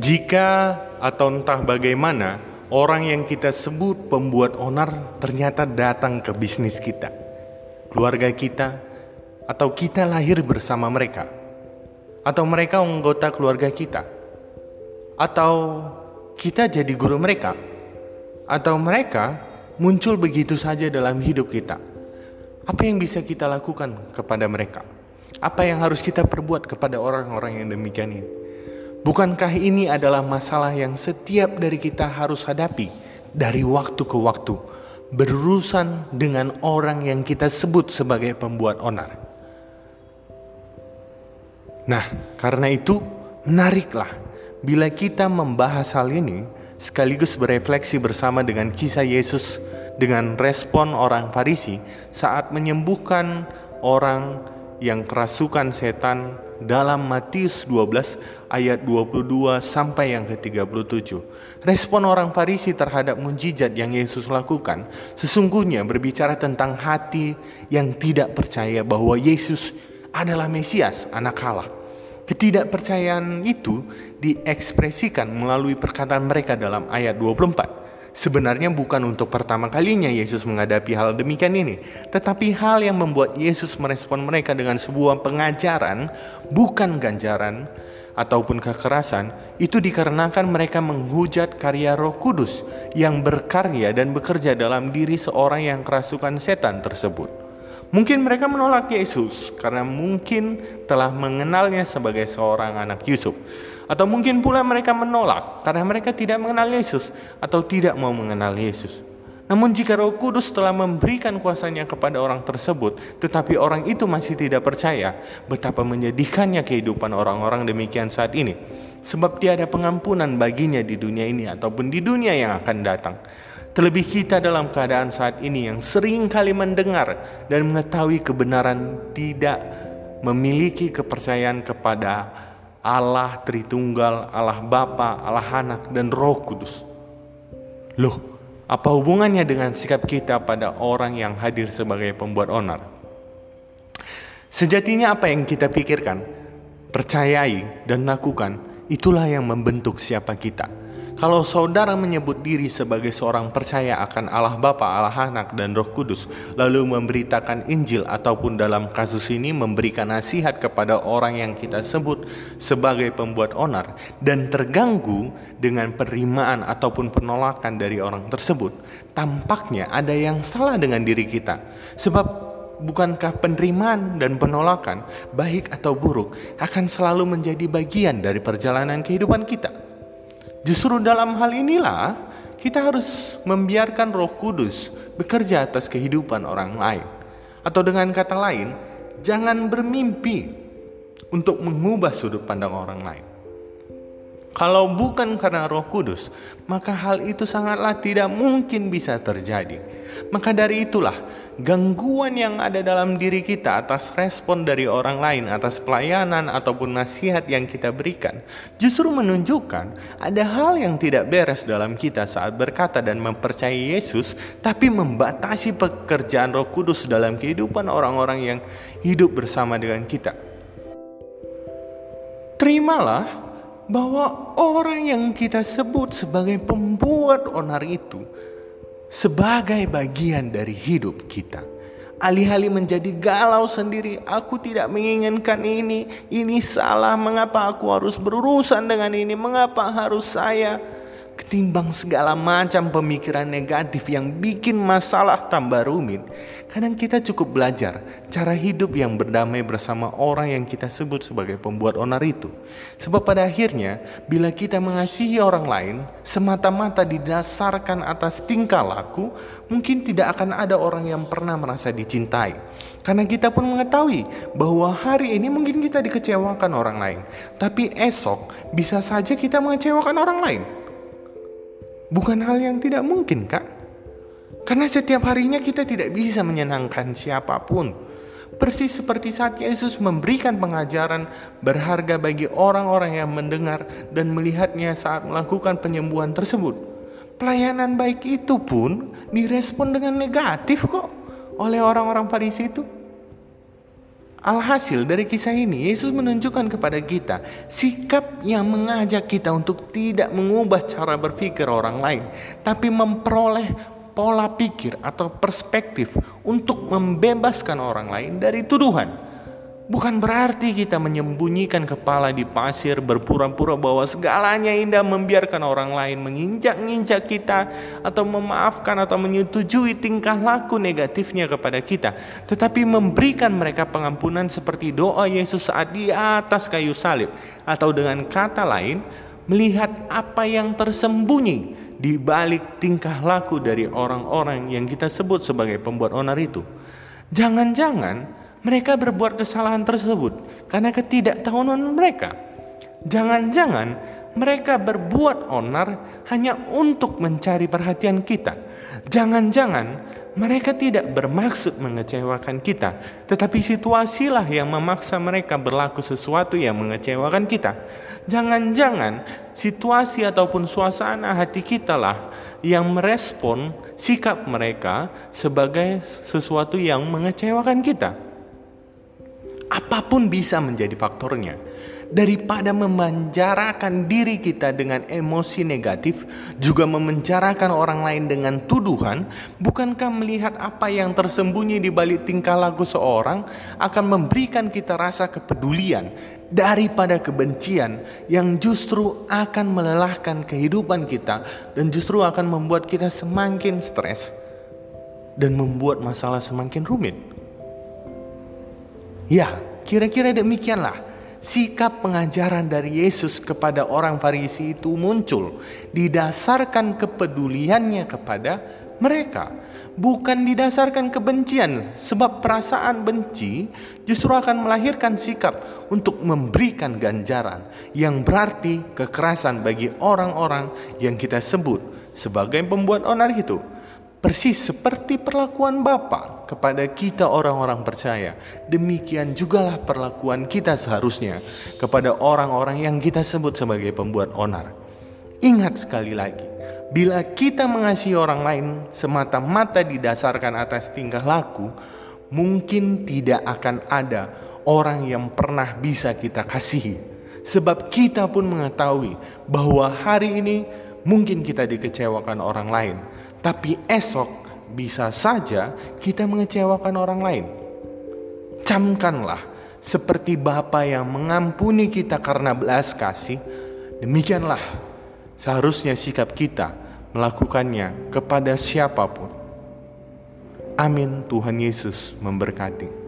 Jika atau entah bagaimana orang yang kita sebut pembuat onar ternyata datang ke bisnis kita, keluarga kita, atau kita lahir bersama mereka, atau mereka anggota keluarga kita, atau kita jadi guru mereka, atau mereka muncul begitu saja dalam hidup kita. Apa yang bisa kita lakukan kepada mereka? Apa yang harus kita perbuat kepada orang-orang yang demikian ini? Bukankah ini adalah masalah yang setiap dari kita harus hadapi dari waktu ke waktu, berurusan dengan orang yang kita sebut sebagai pembuat onar? Nah, karena itu, menariklah bila kita membahas hal ini sekaligus berefleksi bersama dengan kisah Yesus dengan respon orang Farisi saat menyembuhkan orang yang kerasukan setan dalam Matius 12 ayat 22 sampai yang ke-37. Respon orang Farisi terhadap mujizat yang Yesus lakukan sesungguhnya berbicara tentang hati yang tidak percaya bahwa Yesus adalah Mesias, anak Allah. Ketidakpercayaan itu diekspresikan melalui perkataan mereka dalam ayat 24 sebenarnya bukan untuk pertama kalinya Yesus menghadapi hal demikian ini, tetapi hal yang membuat Yesus merespon mereka dengan sebuah pengajaran, bukan ganjaran ataupun kekerasan, itu dikarenakan mereka menghujat karya Roh Kudus yang berkarya dan bekerja dalam diri seorang yang kerasukan setan tersebut. Mungkin mereka menolak Yesus karena mungkin telah mengenalnya sebagai seorang anak Yusuf. Atau mungkin pula mereka menolak karena mereka tidak mengenal Yesus atau tidak mau mengenal Yesus. Namun jika Roh Kudus telah memberikan kuasanya kepada orang tersebut, tetapi orang itu masih tidak percaya, betapa menyedihkannya kehidupan orang-orang demikian saat ini. Sebab tiada pengampunan baginya di dunia ini ataupun di dunia yang akan datang. Terlebih kita dalam keadaan saat ini yang sering kali mendengar dan mengetahui kebenaran tidak memiliki kepercayaan kepada Allah Tritunggal, Allah Bapa, Allah Anak, dan Roh Kudus. Loh, apa hubungannya dengan sikap kita pada orang yang hadir sebagai pembuat onar? Sejatinya apa yang kita pikirkan, percayai, dan lakukan, itulah yang membentuk siapa kita. Kalau saudara menyebut diri sebagai seorang percaya akan Allah Bapa, Allah Anak, dan Roh Kudus, lalu memberitakan Injil ataupun dalam kasus ini memberikan nasihat kepada orang yang kita sebut sebagai pembuat onar dan terganggu dengan penerimaan ataupun penolakan dari orang tersebut, tampaknya ada yang salah dengan diri kita. Sebab bukankah penerimaan dan penolakan, baik atau buruk, akan selalu menjadi bagian dari perjalanan kehidupan kita? Justru dalam hal inilah kita harus membiarkan Roh Kudus bekerja atas kehidupan orang lain. Atau dengan kata lain, jangan bermimpi untuk mengubah sudut pandang orang lain. Kalau bukan karena Roh Kudus, maka hal itu sangatlah tidak mungkin bisa terjadi. Maka dari itulah, gangguan yang ada dalam diri kita atas respon dari orang lain, atas pelayanan ataupun nasihat yang kita berikan, justru menunjukkan ada hal yang tidak beres dalam kita saat berkata dan mempercayai Yesus, tapi membatasi pekerjaan Roh Kudus dalam kehidupan orang-orang yang hidup bersama dengan kita. Terimalah bahwa orang yang kita sebut sebagai pembuat onar itu sebagai bagian dari hidup kita. Alih-alih menjadi galau sendiri, aku tidak menginginkan ini, ini salah, mengapa aku harus berurusan dengan ini, mengapa harus saya? Ketimbang segala macam pemikiran negatif yang bikin masalah tambah rumit, kadang kita cukup belajar cara hidup yang berdamai bersama orang yang kita sebut sebagai pembuat onar itu. Sebab pada akhirnya, bila kita mengasihi orang lain semata-mata didasarkan atas tingkah laku, mungkin tidak akan ada orang yang pernah merasa dicintai. Karena kita pun mengetahui bahwa hari ini mungkin kita dikecewakan orang lain, tapi esok bisa saja kita mengecewakan orang lain. Bukan hal yang tidak mungkin, Kak. Karena setiap harinya kita tidak bisa menyenangkan siapa pun. Persis seperti saat Yesus memberikan pengajaran berharga bagi orang-orang yang mendengar dan melihatnya saat melakukan penyembuhan tersebut. Pelayanan baik itu pun direspon dengan negatif kok oleh orang-orang Farisi itu. Alhasil dari kisah ini Yesus menunjukkan kepada kita sikap yang mengajak kita untuk tidak mengubah cara berpikir orang lain, tapi memperoleh pola pikir atau perspektif untuk membebaskan orang lain dari tuduhan. Bukan berarti kita menyembunyikan kepala di pasir berpura-pura bahwa segalanya indah membiarkan orang lain menginjak-injak kita atau memaafkan atau menyetujui tingkah laku negatifnya kepada kita. Tetapi memberikan mereka pengampunan seperti doa Yesus saat di atas kayu salib. Atau dengan kata lain, melihat apa yang tersembunyi di balik tingkah laku dari orang-orang yang kita sebut sebagai pembuat onar itu. Jangan-jangan mereka berbuat kesalahan tersebut karena ketidaktahuan mereka. Jangan-jangan mereka berbuat onar hanya untuk mencari perhatian kita. Jangan-jangan mereka tidak bermaksud mengecewakan kita, tetapi situasilah yang memaksa mereka berlaku sesuatu yang mengecewakan kita. Jangan-jangan situasi ataupun suasana hati kita lah yang merespon sikap mereka sebagai sesuatu yang mengecewakan kita. Apa pun bisa menjadi faktornya. Daripada memanjarakan diri kita dengan emosi negatif, juga memenjarakan orang lain dengan tuduhan, bukankah melihat apa yang tersembunyi di balik tingkah laku seorang akan memberikan kita rasa kepedulian daripada kebencian yang justru akan melelahkan kehidupan kita dan justru akan membuat kita semakin stres dan membuat masalah semakin rumit. Ya, kira-kira demikianlah sikap pengajaran dari Yesus kepada orang Farisi itu muncul didasarkan kepeduliannya kepada mereka, bukan didasarkan kebencian, sebab perasaan benci justru akan melahirkan sikap untuk memberikan ganjaran yang berarti kekerasan bagi orang-orang yang kita sebut sebagai pembuat onar itu. Persis seperti perlakuan Bapa kepada kita orang-orang percaya, demikian jugalah perlakuan kita seharusnya kepada orang-orang yang kita sebut sebagai pembuat onar. Ingat sekali lagi, bila kita mengasihi orang lain semata-mata didasarkan atas tingkah laku, mungkin tidak akan ada orang yang pernah bisa kita kasihi. Sebab kita pun mengetahui bahwa hari ini mungkin kita dikecewakan orang lain, tapi esok bisa saja kita mengecewakan orang lain. Camkanlah seperti Bapa yang mengampuni kita karena belas kasih, demikianlah seharusnya sikap kita melakukannya kepada siapa pun. Amin. Tuhan Yesus memberkati.